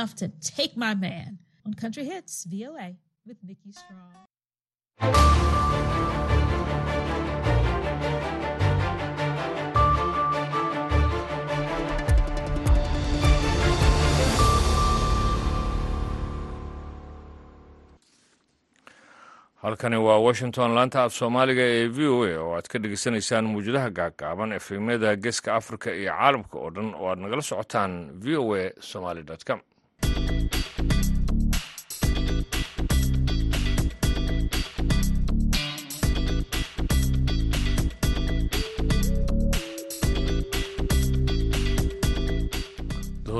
enough to take my man on Country Hits VOA with Nikki Strong. halkani waa washington laanta af soomaaliga ee v o a oo aad ka dhegeysanaysaan muwjadaha gaagaaban efemyada geeska afrika iyo caalamka oo dhan oo aad nagala socotaan v o a somaly com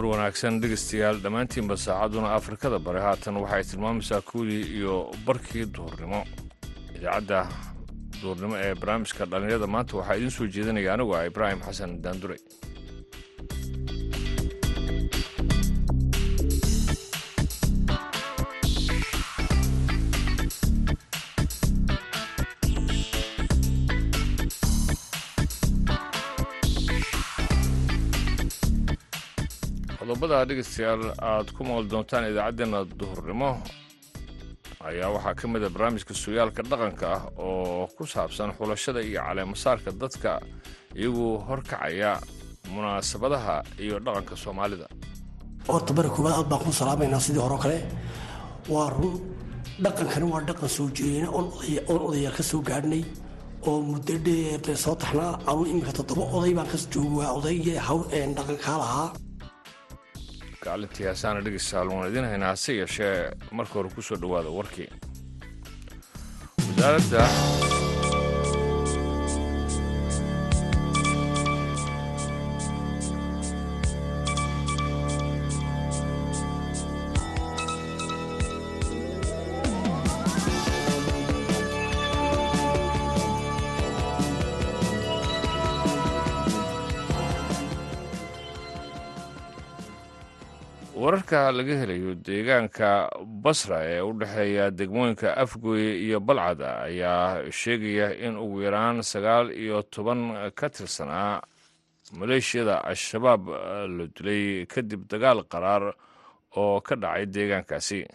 duhur wanaagsan dhegeystayaal dhammaantiinba saacaduna afrikada bare haatan waxay tilmaamaysaa kuwdii iyo barkii duhurnimo. Idaacadda duhurnimo ee barnaamijka dhallinyarada maanta waxaa idiin soo jeedinaya anigu ah ibraahim xasan daandure qodobada dhegeystayaal aad ku maqli doontaan idaacaddeenna duhurnimo. Ayaa waxaa ka mid a barnaamijka sugaalka dhaqanka ah oo ku saabsan xulashada iyo caleemasaarka dadka iyagu horkacaya munaasabadaha iyo dhaqanka soomaalida. Horta bari koobaad aad baan ku salaamaynaa sidii hore kale. Waa run dhaqankani waa dhaqan soo jireena oon odayaal ka soo gaadhnay oo muddo dheer soo taxnaa anuu iminka toddoba oday baan ka joogaa odaygii hawl dhaqankaa lahaa gaalintii haasaana dhegeystayaal waan idiin haynaa hase yeeshee marka hore ku soo dhowaada warkii wararka laga helayo deegaanka basra ee u dhexeeya degmooyinka afgooye iyo balcad ayaa sheegaya in ugu yaraan sagaal iyo toban ka tirsanaa maleeshiyada al-shabaab la dilay kadib dagaal qaraar oo ka dhacay deegaankaasi.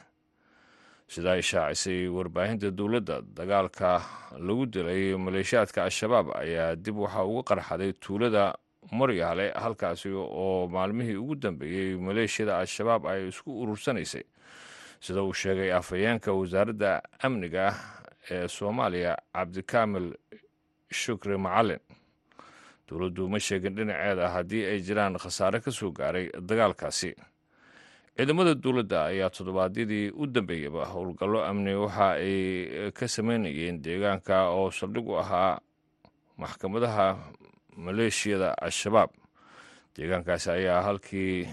Sida ay shaacisay warbaahinta dowladda dagaalka lagu dilay maleeshiyaadka al-shabaab ayaa dib waxaa uga qarxaday tuulada maryaale halkaasi oo maalmihii ugu dambeeyey maleeshiyada al-shabaab ay isku urursanaysay sida uu sheegay afhayeenka wasaaradda amniga ee soomaaliya cabdikaamil shukri macalin dowladdu ma sheegin dhinaceeda haddii ay jiraan khasaare ka soo gaaray dagaalkaasi. Ciidamada dowladda ayaa toddobaadyadii u dambeeyaba howlgallo amni waxa ay ka sameynayeen deegaanka oo saldhig u ahaa maxkamadaha maleeshiyada al-shabaab. Deegaankaasi ayaa halkii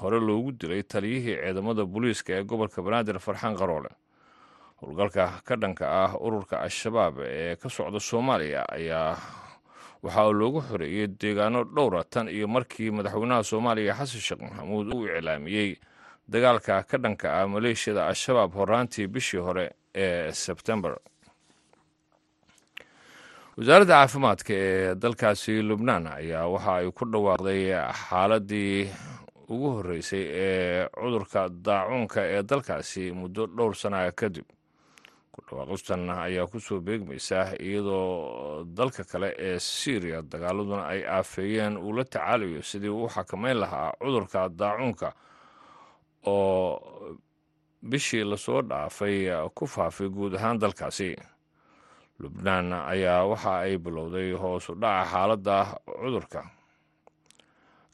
hore loogu dilay taliyihii ciidamada booliiska ee gobolka banaadir farxaan qaroole. Howlgalka ka dhanka ah ururka al-shabaab ee ka socda soomaaliya ayaa waxaa loogu xoreeyey deegaano dhowra tan iyo markii madaxweynaha soomaaliya xasan sheekh maxamuud uu iclaamiyey dagaalka ka dhanka ah maleeshiyada al-shabaab horaantii bishii hore ee sebtembar wasaaradda caafimaadka ee dalkaasi lubnaan ayaa waxa ay ku dhawaaqday xaaladii ugu horreysay ee cudurka daacuunka ee dalkaasi muddo dhowr sana kadib. Ku dhawaaqistan ayaa ku soo beegmaysa iyadoo dalka kale ee syriya dagaaladuna ay aafeeyeen uu la tacaalayo sidii uu xakameyn lahaa cudurka daacuunka oo bishii la soo dhaafay ku faafay guud ahaan dalkaasi lubnaan ayaa waxa ay bilowday hoos u dhaca xaaladda cudurka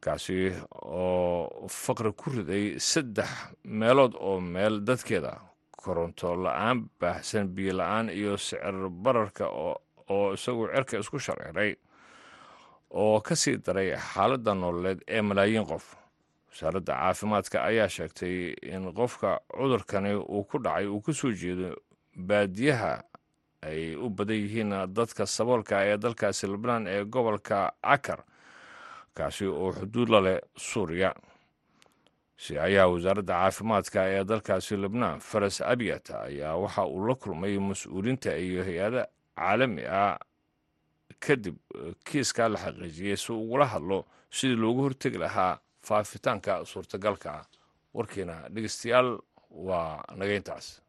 kaasi oo faqri ku riday saddex meelood oo meel dadkeeda koronto la'aan baahsan biyo la'aan iyo sicir bararka oo isagu cerka isku shareeray oo ka sii daray xaaladda nololeed ee malaayiin qof. Wasaaradda caafimaadka ayaa sheegtay in qofka cudurkani uu ku dhacay uu ka soo jeedo baadiyaha ay u badan yihiin dadka saboolka ee dalkaasi lubnaan ee gobolka cakar kaasi oo xuduud la leh suuriya. Si ayaa wasaaradda caafimaadka ee dalkaasi lubnaan faras abiyat ayaa waxa uu la kulmay mas'uuliinta iyo hay'ada caalami ah kadib kiiskaa la xaqiijiyey si ugula hadlo sidii loogu hortegi lahaa faafitaanka suurtagalka. Ah warkiina dhegeystayaal waa nageyntaas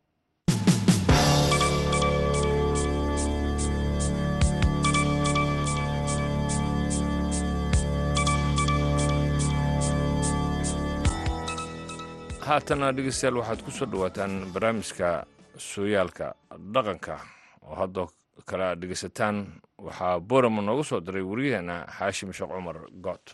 haatana dhegeystayaal waxaad ku soo dhowaataan barnaamijka sooyaalka dhaqanka oo haddoo kale aad dhegeysataan. Waxaa boorama noogu soo diray wariyaheena xaashim sheekh cumar good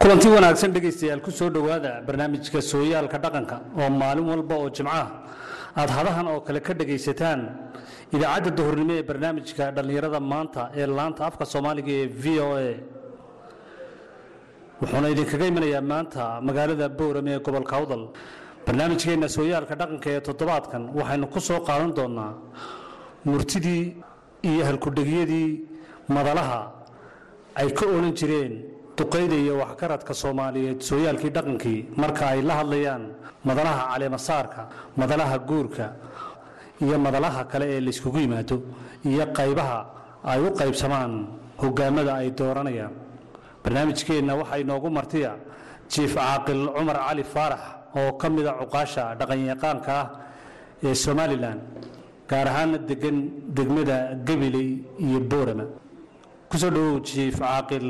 kulanti wanaagsan dhegaystayaal ku soo dhowaada barnaamijka sooyaalka dhaqanka oo maalin walba oo jimcaha aad hadahan oo kale ka dhegaysataan idaacadda duhurnimo ee barnaamijka dhallinyarada maanta ee laanta afka soomaaliga ee v o a. Wuxuuna idinkaga imanayaa maanta magaalada boorame ee gobolka awdal barnaamijkeenna sooyaalka dhaqanka ee toddobaadkan waxaynu ku soo qaadan doonaa murtidii iyo halkudhegyadii madalaha ay ka odhan jireen duqayda iyo waxgaradka soomaaliyeed sooyaalkii dhaqankii marka ay la hadlayaan madalaha caleemasaarka madalaha guurka iyo madalaha kale ee layskugu yimaado iyo qaybaha ay u qaybsamaan hogaamada ay dooranayaan. Barnaamijkeenna waxaa inoogu martiya jiif caaqil cumar cali faarax oo ka mida cuqaasha dhaqanyaqaanka ah ee somalilan gaar ahaana degan degmada gabiley iyo boorama. Kusoo dhowow jiif caaqil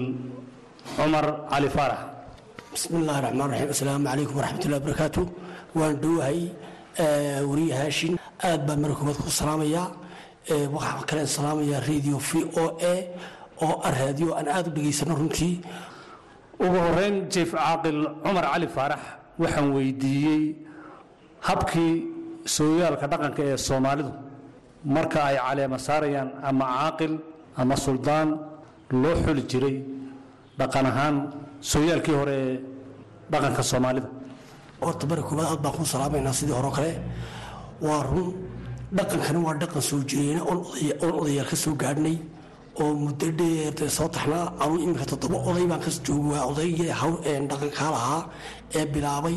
cumar cali faarax bismi illaahi raxmaan raxiim assalaamu calaykum waraxmatullahi wabarakaatu waan dhowahay wariye haashin aad baan marka koobaad ku salaamayaa waxaan kale salaamayaa radio v o a oo ah raadiyo aan aad u dhegaysano runtii. Ugu horeyn jiif caaqil cumar cali faarax waxaan weydiiyey habkii sooyaalka dhaqanka ee soomaalidu. Marka ay caleema saarayaan ama caaqil ama suldaan loo xuli jiray dhaqan ahaan sooyaalkii hore ee dhaqanka soomaalida. Horta koobaad aad baan ku salaamaynaa sidii hore kale. Waa run dhaqankani waa dhaqan soo jireena oon odayaal ka soo gaadhnay oo muddo dheer soo taxnaa anuu iminka toddoba oday baan ka joogi waa odaygii dhaqankaa lahaa ee bilaabay.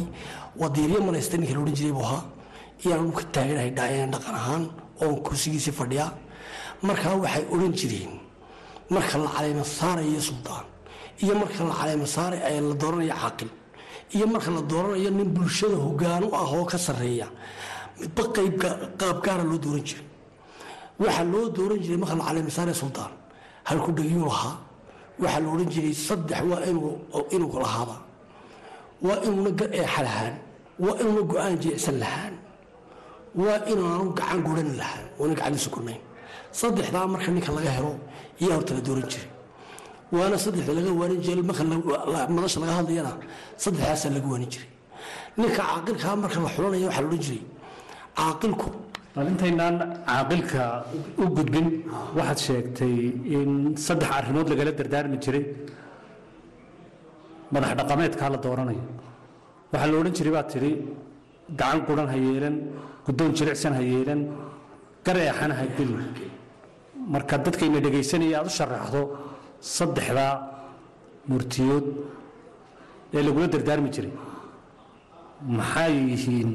Wadiiryo malaysta ninka la odhan jiray buu ahaa. Iyaan ka taaganahay dhaqan ahaan oon kursigiisii fadhiyaa. Markaa waxay odhan jireen marka la caleema saarayo suldaan iyo marka la caleema saaray ee la dooranayo caaqil. Iyo marka la dooranayo nin bulshada hogaan u ah oo ka sarreeya midba qaab gaara loo dooran jiray. Waxaa loo dooran jiray marka la caleema saaraya suldaan halku dhegiyuu lahaa. Waxaa la odhan jiray saddex waa inuu lahaada waa inuuna eexa lahaan waa inuuna go'aan jeecsan lahaan. Waa inaanu gacan guran lahaan. Oona gacandiisa gurnayn saddexdaa marka ninka laga helo iyaa horta la dooran jiray waana saddexda laga waanin jiray marka madasha laga hadlayana saddexdaasaa laga waanin jiray. Ninka caaqilkaa marka la xulanaya waxaa la odhan jiray caaqilku bal intaynaan caaqilka u gudbin waxaad sheegtay in saddex arrimood lagala dardaarmi jiray. Madax dhaqameedkaa la dooranayo. Waxaa la odhan jiray baad tidhi gacan quran ha yeelan guddoon jilicsan ha yeelan gar eexan ha gelin. Marka dadkayna dhegaysanaya aad u sharaxdo saddexdaa murtiyood ee lagula dardaarmi jiray. Maxay yihiin?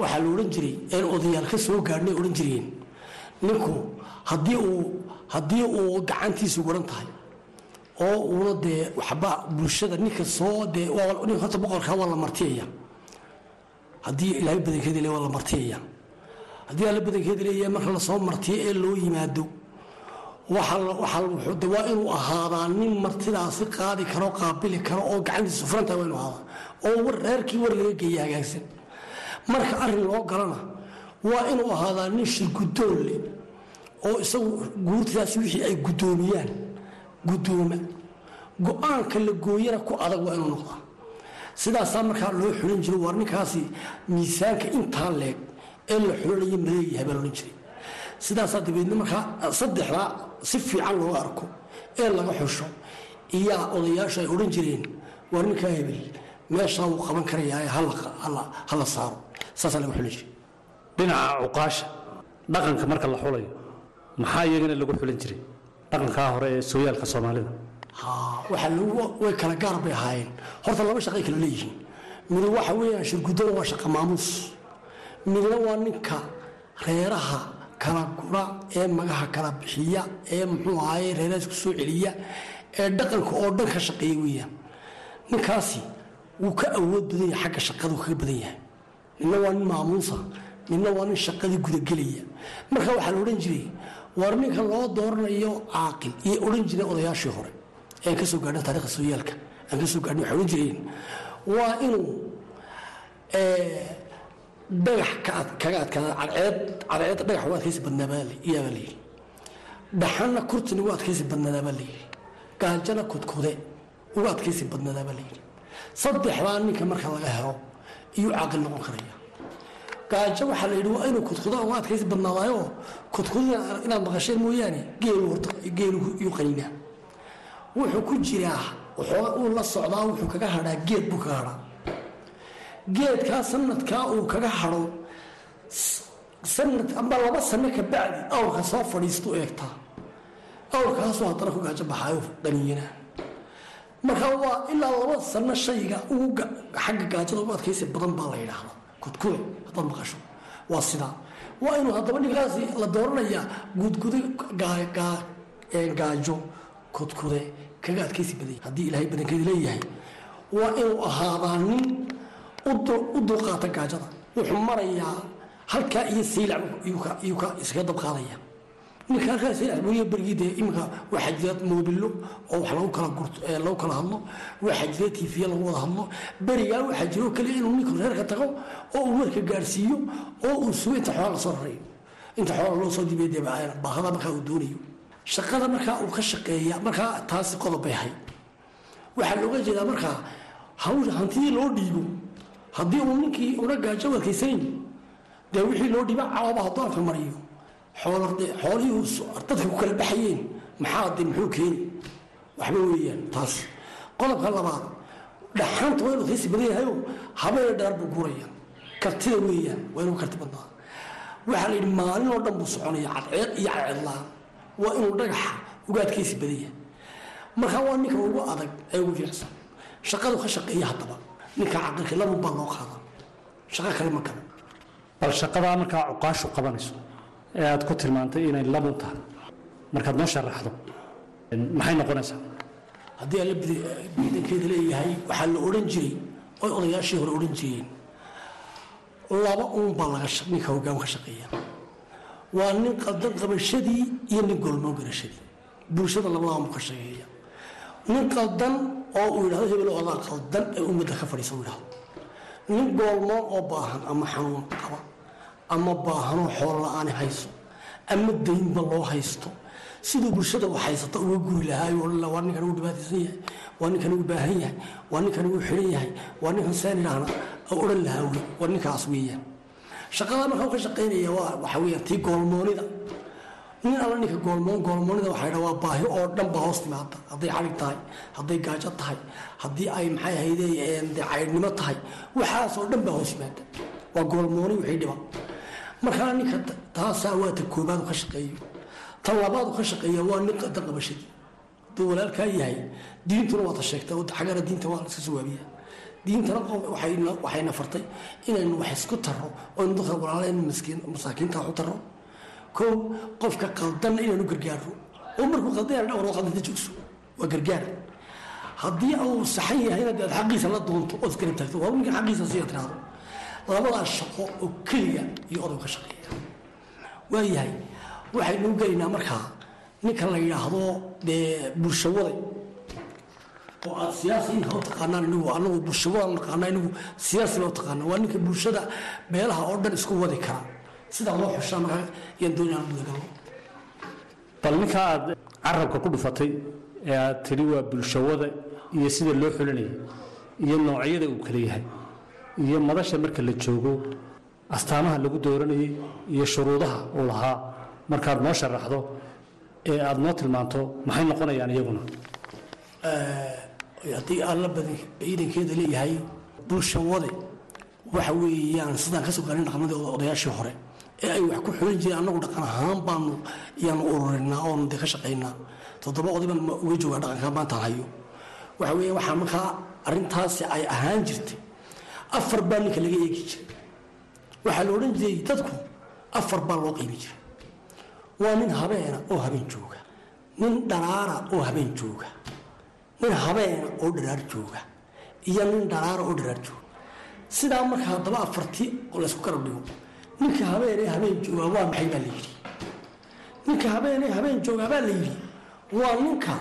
Waxaa la odhan jiray een odayaal ka soo gaadhnay odhan jireen. Ninku haddii uu haddii uu gacantiisu waran tahay oo uuna dee waxba bulshada ninka soo dee ninka horta boqorkaa waa la martiyaya. Haddii ilaahay badankeeda le waa la martiyaya. Haddii alla badankeeda leeyahay marka la soo martiyo ee loo yimaado waa inuu ahaadaa nin martidaasi qaadi karo qaabili karo oo gacantiisa sufrantahay waa inuu ahaadaa. Oo war reerkii war laga geeya hagaagsan. Marka arrin loo galana waa inuu ahaadaa nin shirgudoon leh oo isagu guurtidaasi wixii ay guddoomiyaan guddooma go'aanka la gooyana ku adag waa inuu noqdaa. Sidaasaa markaa loo xulin jiro waar ninkaasi miisaanka intaa leeg ee la xulanayo maleeyahay baa loodhan jiray sidaasaa dabeedna markaa saddexdaa si fiican looga arko ee laga xusho. Iyaa odayaashu ay odhan jireen waar ninkaa hebel meeshaa wuu qaban karayaa ha la saaro. Saasaa laga xulin jiray. Dhinaca cuqaasha dhaqanka marka la xulayo maxaa iyagana lagu xulin jiray? Dhaqankaa hore ee sooyaalka soomaalida. Waxaa lagu way kala gaar bay ahaayeen. Horta laba shaqay kala leeyihiin. Midi waxa weeyaan shirgudana waa shaqa maamuus. Midna waa ninka reeraha kala gura ee magaha kala bixiya ee muxuu ahaye reeraha isku soo celiya ee dhaqanka oo dhan ka shaqeeya weeyaan ninkaasi wuu ka awood badan yahay xagga shaqada wuu kaga badan yahay. Midna waa nin maamuusa midna waa nin shaqadii gudagelaya marka waxaa la odhan jiray war ninka loo dooranayo caaqil iyo odhan jireen odayaashii hore. Ee aan ka soo gaadhin taarikhda sooyaalka aan ka soo gaadhin waxay odhan jireen waa inuu dhagax kaga adkaada cadceed dhagax ugu adkaysi la yidhi dhaxanna kurtin ugu adkaysi badnaadaabaa la yidhi gaajana kudkude ugu adkaysi badnaadaabaa la yidhi saddexdaa ninka marka laga helo iyuu caaqil noqon karaya. Gaajo waxaa la yidhi waa inuu kudkuda uga adkaysi badnaadaayoo kudkudina inaad maqasheen mooyaane geelu iyuu qaniinaa wuxuu ku jiraa uu la socdaa wuxuu kaga hadhaa geed buu kaga hadhaa geedkaa sanadkaa uu kaga hadho sanad amba laba sano ka bacdi awrka soo fadhiistu eegtaa. Awrkaasuu haddana ku gaajo baxaayo qaniinaa marka waa ilaa laba sano shayga ugu xagga gaajada ugu adkaysi badan baa la yidhaahdaa kudkude haddaad maqasho. Waa sidaa. Waa inuu haddaba ninkaasi la dooranayaa gudgude gaajo kudkude kaga adkaysi badanya haddii ilaahay badankeeda leeyahay waa inuu ahaadaa nin u dulqaata gaajada. Wuxuu marayaa halkaa iyo saylac iyuu ka iskaga dabqaadaya ninka halkaa saylac weliya berigii dee iminka waxaa jira oo wax lagu kala hadlo waxaa jira tiifiya lagu wada hadlo berigaa waxaa jira oo kaliya inuu ninku reerka tago oo uu warka gaarsiiyo oo uu sugo inta xoola la soo rarayo inta xoola loo soo dibay dee baahada markaa uu doonayo. Shaqada markaa uu ka shaqeeya markaa taasi qodob bay ahayd. Waxaa looga jeedaa markaa hantidii loo dhiibo haddii uu ninkii una gaajo wadkaysayn dee wixii loo dhiiba cawaba hadduu afka mariyo. Xoolihii dadka ku kala baxayeen maxaa de muxuu keeni waxba weeyaan taas. Qodobka labaad dhaxanta waa inuu badan yahayo habeen dheer buu guraya kartida weeyaan waa karti badnaa. Waxaa la yidhi maalin oo dhan buu soconaya cadceed iyo cadceedlaan waa inuu dhagaxa uga adkaysi badan yahay. Marka waa ninka ugu adag ee ugu fiicsan shaqadu ka shaqeeya haddaba ninka caqilka labun baa loo qaadaa shaqo kale ma kale bal shaqadaa markaa cuqaashu qabanayso ee aad ku tilmaantay inay labun tahay markaad noo sharaxdo maxay noqonaysaa? Haddii alla biidankeeda leeyahay waxaa la odhan jiray oy odayaashii hore odhan jireen laba uun baa laga ninka hoggaan ka shaqeeya. Waa nin qaldan qabashadii iyo nin golmoon garashadii. Bulshada labadaaba mu ka shaqeeya nin qaldan oo uu yidhahdo hebel odaa qaldan ee ummadda ka fadhiisa uu yidhahdo. Nin goolmoon oo baahan ama xanuun qaba ama baahanoo xoolo la'aani hayso ama daynba loo haysto. Siduu bulshada u haysata uga guri lahaayo odhan waa ninkan ugu dhibaataysan yahay waa ninkan ugu baahan yahay waa ninkan ugu xiran yahay waa ninkan seen idhaahna oo odhan lahaa wey waa ninkaas weeyaan. Shaqadaa markaa ka shaqaynaya waa waxa weeyaan tii goolmoonida nin alla ninka goolmoon goolmoonida waxay dhaa waa baahi oo dhan baa hoos timaada hadday calig tahay hadday gaajo tahay haddii ay maxay ahayde de caydhnimo tahay waxaas oo dhan baa hoos yimaada waa goolmooni wixii dhiba markaa ninka taasaa waa ta koobaad u ka shaqeeyo. Tan labaad u ka shaqeeya waa nin qadan qabashadii hadduu walaalkaa yahay diintuna waa ta sheegta xaggana diinta waa la sawaabiya diintana waxayna fartay inaynu wax isku tarro oynu dadka walaaleen masaakiinta wax u tarro kow qofka qaldanna inaanu gargaarno oo markuu qaldan yahay dhawr qaldanta joogso. Waa gargaar. Haddii uu saxan yahayna dee aad xaqiisa la doonto ood iskala taagto waa ninka xaqiisa siya tiraahdo labadaas shaqo oo keliya iyo odow ka shaqeeya. Waayahay waxaynu gelaynaa markaa ninka la yidhaahdo dee bulshawada. Oo aad siyaasi inka u taqaanaan inigu anagu bulshawada naqaana inigu siyaasi baa u taqaana waa ninka bulshada meelaha oo dhan isku wadi kara sidaa loo xushaa markaa yaan doonaa mudagalo bal ninka aad carabka ku dhufatay ee aad tidhi waa bulshawada iyo sida loo xulinaya iyo noocyada uu kala yahay iyo madasha marka la joogo astaamaha lagu dooranayay iyo shuruudaha uu lahaa markaad noo sharaxdo ee aad noo tilmaanto maxay noqonayaan iyaguna? Haddii alla ciidankeeda leeyahay bulshawade waxa weeyaan sidaan ka soo gaarin dhaqamadii odayaashii hore ee ay wax ku xulin jireen annagu dhaqan ahaan baanu yaanu ururinaa oonu dee ka shaqaynaa. Toddoba oday baan uga joogaa dhaqanka maantaan hayo. Waxa weeye waxaa markaa arrintaasi ay ahaan jirtay. Afar baa ninka laga eegi jiray. Waxaa la odhan jiray dadku afar baa loo qaybi jiray. Waa nin habeena oo habeen jooga. Nin dharaara oo habeen jooga. Nin habeena oo dharaar jooga. Iyo nin dharaara oo dharaar jooga. Sidaa marka haddaba afartii oo laysku garab dhigo ninka habeenee habeen joogaa waa maxay baa la yidhi? Ninka habeenee habeen joogaa baa la yidhi waa ninka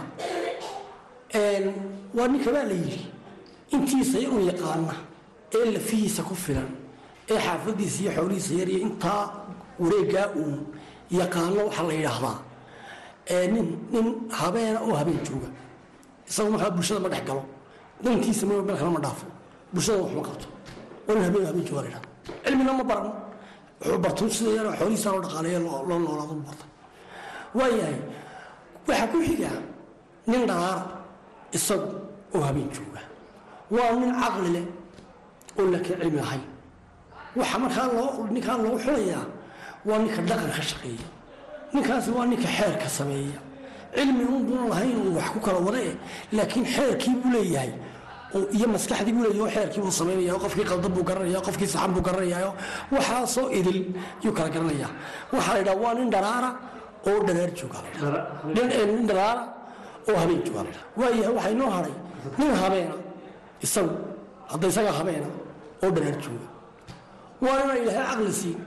waa ninka baa la yidhi intiisa u yaqaana ee lafihiisa ku filan ee xaafadiisa iyo xoolihiisa yar iyo intaa wareegaa uun yaqaano waxaa la yidhaahdaa nin nin habeena oo habeen jooga. Isagu markaa bulshada ma dhex galo. Dantiisa meel kale ma dhaafo. Bulshada wax ma qabto. Waa nin habeen habeen jooga la yidhahda cilmina ma baran wuxuu barto sida yar xoolihiisa loo dhaqaaleeya loo noolaado barta waayahay waxaa ku xiga nin dharaara isagu oo habeen jooga. Waa nin caqli leh oo laakiin cilmi lahayn waxa markaa loo ninkaa loogu xulayaa waa ninka dhaqan ka shaqeeya. Ninkaasi waa ninka xeerka sameeya. Cilmi unbuna lahayn uu wax ku kala wada eh laakiin xeerkii buu leeyahay iyo maskaxdii buu leeyahay oo xeerkii buu samaynaya qofkii qaldan buu garanaya qofkii saxan buu garanaya waxaasoo idil yuu kala garanaya waxaa la yidhaha waa nin dharaara oo dharaar jooga nin dharaara oo habeen jooga la yidhaha. Waayahay waxaa nin habeena isagu hadda isaga habeena oo dharaar jooga waa inaan ilaahay caqli siin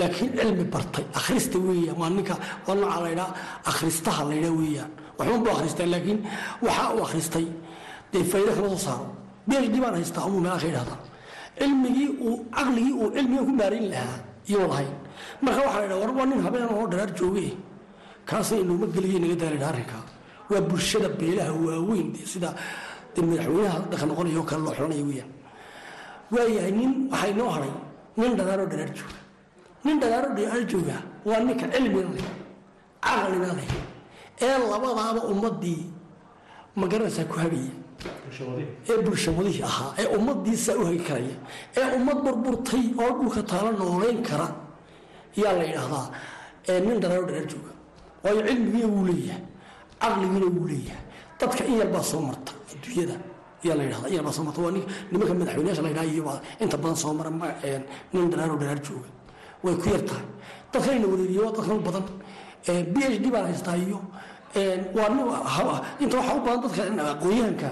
laakiin cilmi bartay akhrista weeyaan waa ninka waa nooca la ydhaa akhristaha la ydhaa weeyaan waxban buu akhristaa laakiin waxaa uu akhristay dee faydo kama soo saaro phd baan cilmigii uu caqligii uu cilmiga ku maarin lahaa iyoo lahayn. Marka waxaa la ydhaha war waa nin habeen oo dharaar jooge kaasna inooma geliye naga daa la ydhaha arrinkaa waa bulshada beelaha waaweyn dee sida dee madaxweynaha dhaqan noqonaya oo kale loo xulanayo weeyaan. Waayahay nin waxaa inoo haray nin dharaaroo dharaar jooga. Nin dharaaro dharaar jooga waa ninka cilmiga leh caqliga leh. Ee labadaaba ummadii ma garanaysaa ku hagaya ee bulshawadihii ahaa ee ummadiisaa u hagi karaya ee ummad burburtay oo dhulka taalo noolayn kara. Yaa la yidhaahdaa nin dharaaro dharaar jooga. Waayo cilmigiina wuu leeyahay. Caqligiina wuu leeyahay. Dadka in yarbaa soo marta adduunyada yaa la yidhahda in yarbaa soo marta. Waa nimanka madaxweynayaasha la yidhaha iyo inta badan soo mara nin dharaaro dharaar jooga. Way ku yar wareeriye waa dadkan u badan. B h d baan haystaa iyo waa inta waxaa u badan dadka aqoonyahanka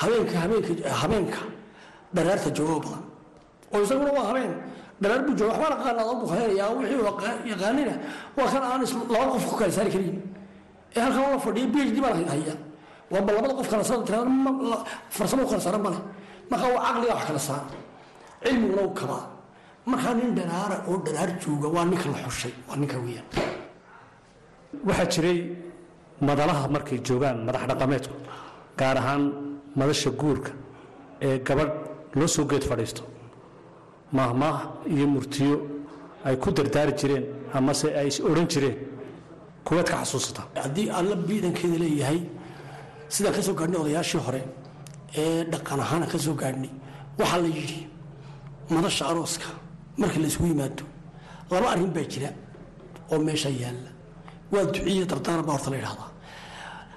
habeenka dharaarta jooga u badan. Oo isaguna waa habeen. Dharaar buu jooga waxbaan aqaana adoo bukhaynaya wixii yaqaanina waa kan aan laba qof ku kala saari karin. Ee halkan la fadhiya b h d baan haya waaba labada qof kala saara tirada farsamo kala saara male marka waa caqliga wax kala saara cilmiguna u kabaa. Markaa nin dharaara oo dharaar jooga waa ninka la xushay waa ninka weyaan waxaa jiray madalaha markay joogaan madax dhaqameedku gaar ahaan madasha guurka ee gabadh loo soo geed fadhiisto. Maahmaah iyo murtiyo ay ku dardaari jireen amase ay is odhan jireen kuwaad ka xasuusataa haddii alla biidankeeda leeyahay sidaan ka soo gaadhnay odayaashii hore ee dhaqan ahaana ka soo gaadhnay waxaa la yidhi madasha arooska marka la isugu yimaado laba arrin baa jira oo meesha yaalla. Waa duciya dardaar baa horta la yidhahdaa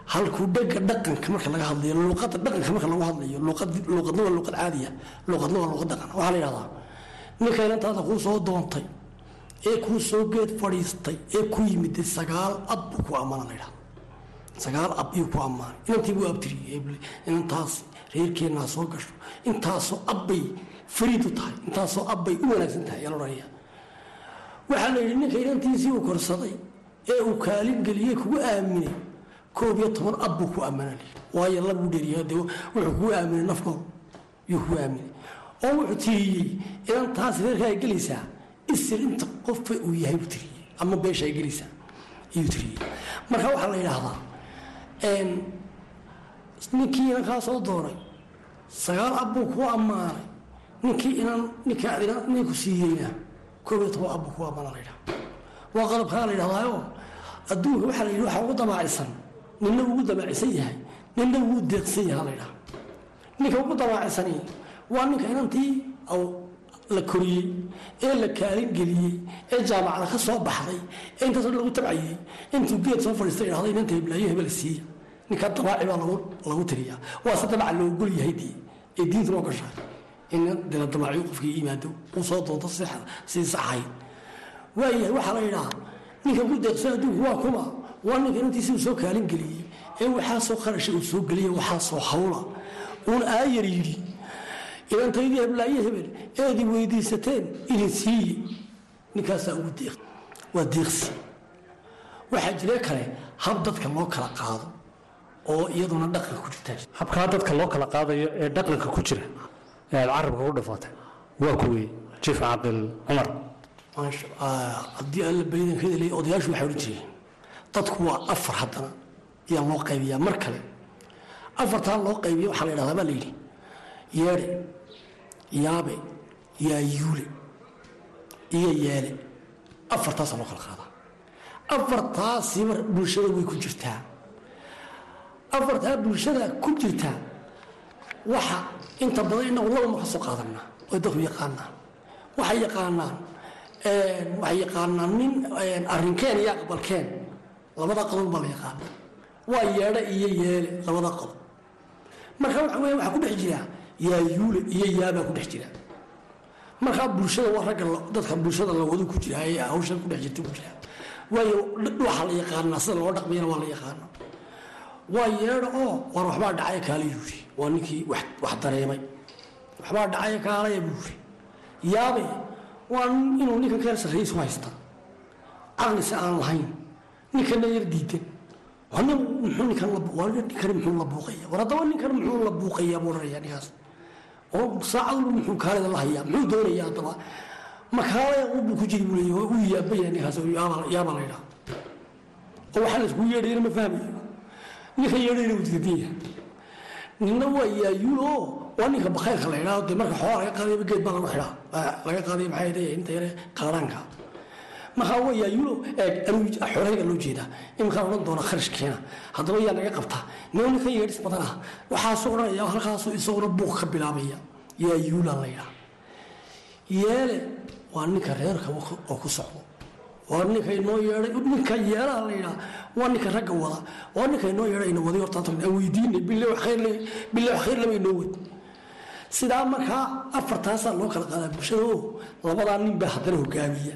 halkuu dhega dhaqanka marka laga hadlayo luuqadda dhaqanka marka lagu hadlayo luuqadna waa luuqad caadiya luuqadna waa luuqad dhaqan waxaa la yidhahdaa ninka inantaada kuu soo doontay ee kuu soo geed fadhiistay ee ku yimid sagaal ab buu ku ammaana la yidhahda sagaal ab iyuu ku ammaanay inantii buu abtiriyey inantaas reerkeennaa soo gasho. Intaasoo abbay fariid u tahay intaasoo abbay u wanaagsan tahay ayaa la odhanaya waxaa la yidhi ninka inantiisii uu korsaday ee uu kaalin geliyey kugu aaminay koob iyo toban ab buu ku ammaana layidhi waayo labuu dheeriya dee wuxuu kugu aaminay nafkood yuu kugu aaminay. Oo wuxuu tiriyey inantaas reerka ay gelaysaa isir inta qofba uu yahay buu tiriyey ama beesha ay gelaysaa ayuu tiriyey marka waxaa la yidhaahdaa ninkii inankaa dooray sagaal ab buu kuu ammaanay ninkii inan ninkaa ninku siiyeyna koob iyo toban ab buu kuu ammaana la yidhaha waa qalabkaa la yidhahdaayo adduunka waxaa la yidhi waxaa ugu damaacisan ninna ugu damaacisan yahay ninna ugu deeqsan yaha la yidhaha ninka ugu damaacisani waa ninka inantii la koriyey ee la kaalin geliyey ee jaamacada ka soo baxday ee intaasoo lagu tabcayey intuu geed soo fadhiista idhahda inanta heblaayo hebel siiya ninkaa dabaaci baa lagu tiriyaa. Waa se dabaca loo ogol yahay dii ee diinta loo gashaa. In dila damacyo qofkii yimaado uu soo doonto sidii saxahay waayahay waxaa la yidhaha ninka ku deeqsan adduunku waa kuma waa ninka intiisi uu soo kaalin geliyey ee waxaasoo qarasha uu soo geliyey waxaasoo hawla. Uun aayar yidhi idantaydii heblaayo hebel eedi weydiisateen idin siiye ninkaasaa ugu deeq waa deeqsi waxaa jire kale hab dadka loo kala qaado oo iyaduna dhaqanka ku jirtaa. Habkaa dadka loo kala qaadayo ee dhaqanka ku jira ee aad carabka ku dhafatay waa kuwey jiif caaqil cumar. Maasha haddii alla baydan ka helay odayaashu waxay odhan jireen dadku waa afar haddana ayaa loo qaybiyaa. Mar kale afartaa loo qaybiya waxaa la yidhahdaa baa la yidhi yeedhe yaabe yaayuule iyo yeele. Afartaasaa loo kala qaadaa. Afartaasiba bulshada way ku jirtaa. Afartaa bulshada ku jirtaa waxa inta badan inagu laba ma ka soo qaadanaa oo dadku yaqaanaan. Waxay yaqaanaan waxay yaqaanaan nin arrinkeen iyo aqbalkeen labada qodob baa la yaqaana waa yeedhe iyo yeele labada qodob marka waxa weya waxaa ku dhex jira yaayuule iyo yaabaa ku dhex jira. Markaa bulshada waa ragga dadka bulshada lawadu ku jira ee hawshan ku dhex jirta ku jira. Waayo waxaa la yaqaanaa sida loo dhaqmayana waa la yaqaana waa yeedho oo war waxbaa dhacaya kaala yuuri waa ninkii wax dareemay. Waxbaa dhacaya kaalaya buuri yaabe waa inuu ninkan keen sarrayiisu haysta. Caqlise aan lahayn ninkana yar ninkan ninkani muxuu la buuqaya war haddaba ninkan muxuu la buuqayaa buu odhanaya ninkaas oo saacad walba muxuu kaalida la hayaa muxuu doonaya haddaba. Makaalaya ubu ku jiri buu uu yaabaya ninkaas yaabaa la yidhaha oo waxaa la iskugu ma fahmayo ninka yeedhayna uu diidan yahay ninna waa yaayuul oo waa ninka bakhayrka la yidhaho dee marka xoolaa laga geed baa lagu xidhaa laga qaadaya maxay leeyahay inta yare qaadaanka markaa yaayuulo eeg xoolahayga loo jeedaa iminkaan odhan doona kharash keena. Haddaba yaa naga qabtaa nio ninka yeedhis badan ah waxaasuu odhanaya halkaasuu isaguna buuq ka bilaabaya. Yaayuulaan la yidhaha. Yeele waa ninka reerka oo ku socdo. Waa ninka inoo yeedhay ninka yeelaha la yidhaha. Waa ninka ragga wada. Waa ninka inoo yeedhay ina waday horta aan weydiinay bille wax khayr lama inoo wad. Sidaa markaa afartaasaa loo kala qaadaa bulshada oo labadaa nin baa haddana hogaamiya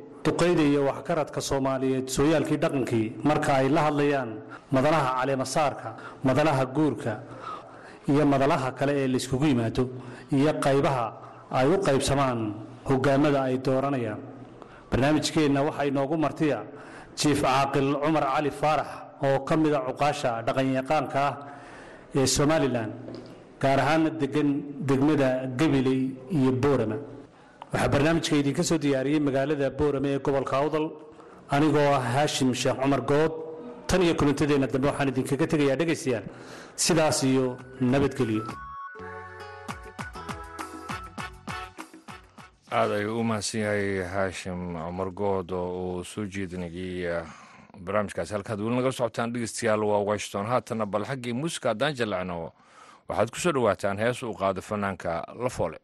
duqayda iyo waxkaradka soomaaliyeed sooyaalkii dhaqankii marka ay la hadlayaan madalaha caleemasaarka madalaha guurka iyo madalaha kale ee layskugu yimaado iyo qaybaha ay u qaybsamaan hogaamada ay dooranayaan. Barnaamijkeenna waxaa inoogu martiya jiif caaqil cumar cali faarax oo ka mida cuqaasha dhaqanyaqaanka ah ee somalilan gaar ahaana degan degmada gabiley iyo boorama waxaa barnaamijka idinka soo diyaariyey magaalada boorame ee gobolka awdal anigoo ah haashim sheekh cumar good. Tan iyo kulantadeenna dambe waxaan idinkaga tegayaa dhegaystayaal sidaas iyo nabadgelyo aada ayuu u mahadsan yahay haashim cumar good oo uu soo jeedinayay barnaamijkaasi halkaad weli naga socotaan dhegeystayaal waa washington haatana bal xaggii muusica haddaan jallacno waxaad ku soo dhowaataan hees uu qaado fanaanka la foole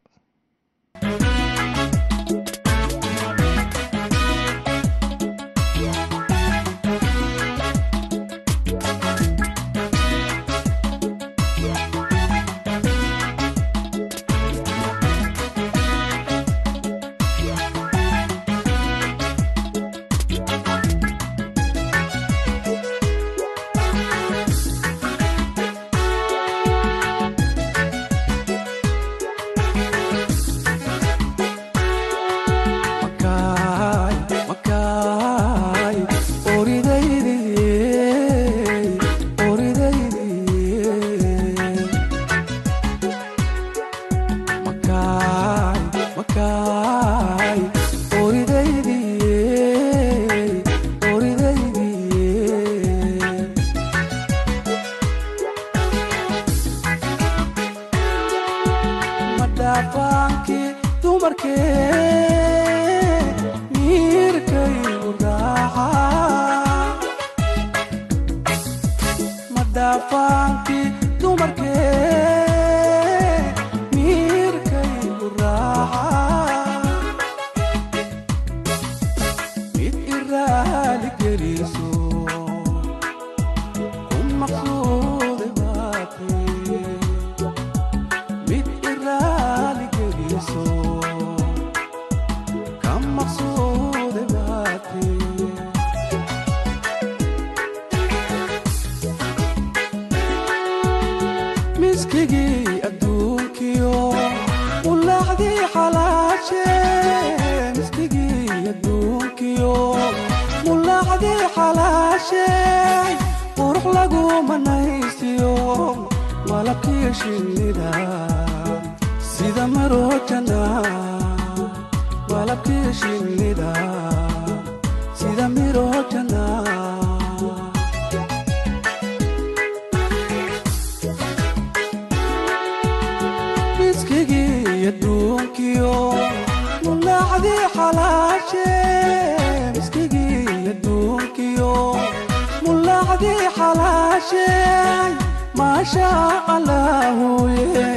adii xalaashay maashaa allaahuye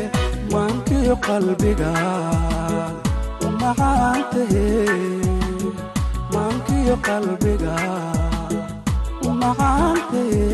waankii qalbiga umacaantahe waankii qalbiga umacaantahe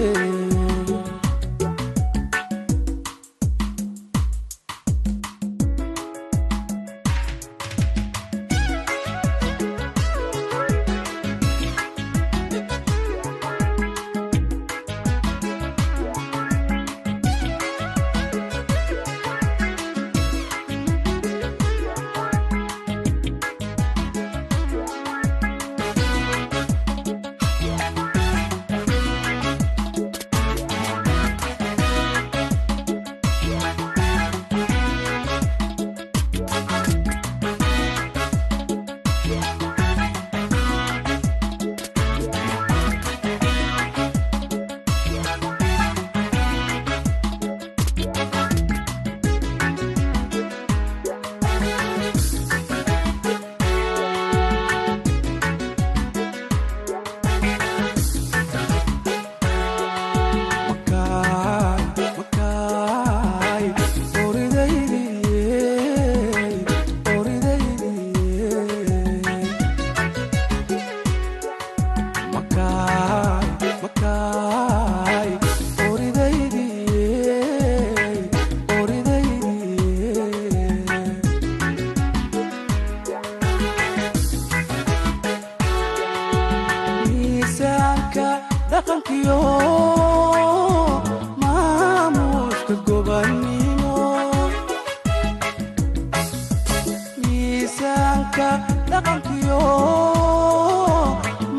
hidaanka dhaqankiyo.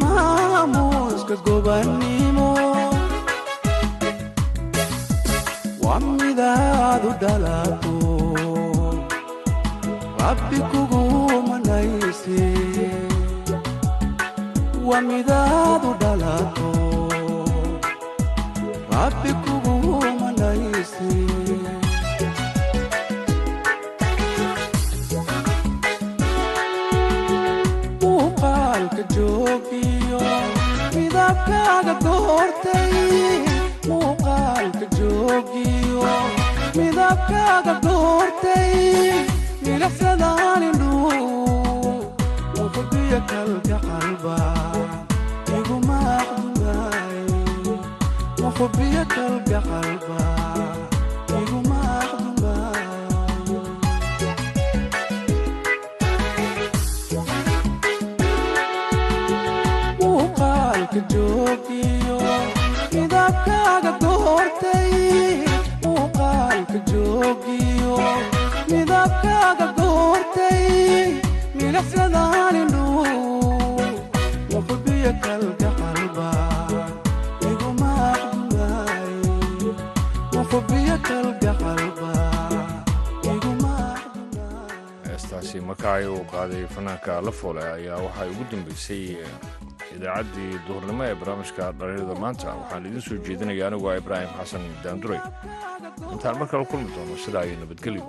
Maamuuska gobannimo foole ayaa waxay ugu dambeysay eh, idaacaddii duhurnimo ee barnaamijka dhalinyarada maanta. Waxaan idiin soo jeedinaya anigoo ibraahim xasan daanduray. Intaan mar kale kulmi doono sidaa iyo nabadgelyo.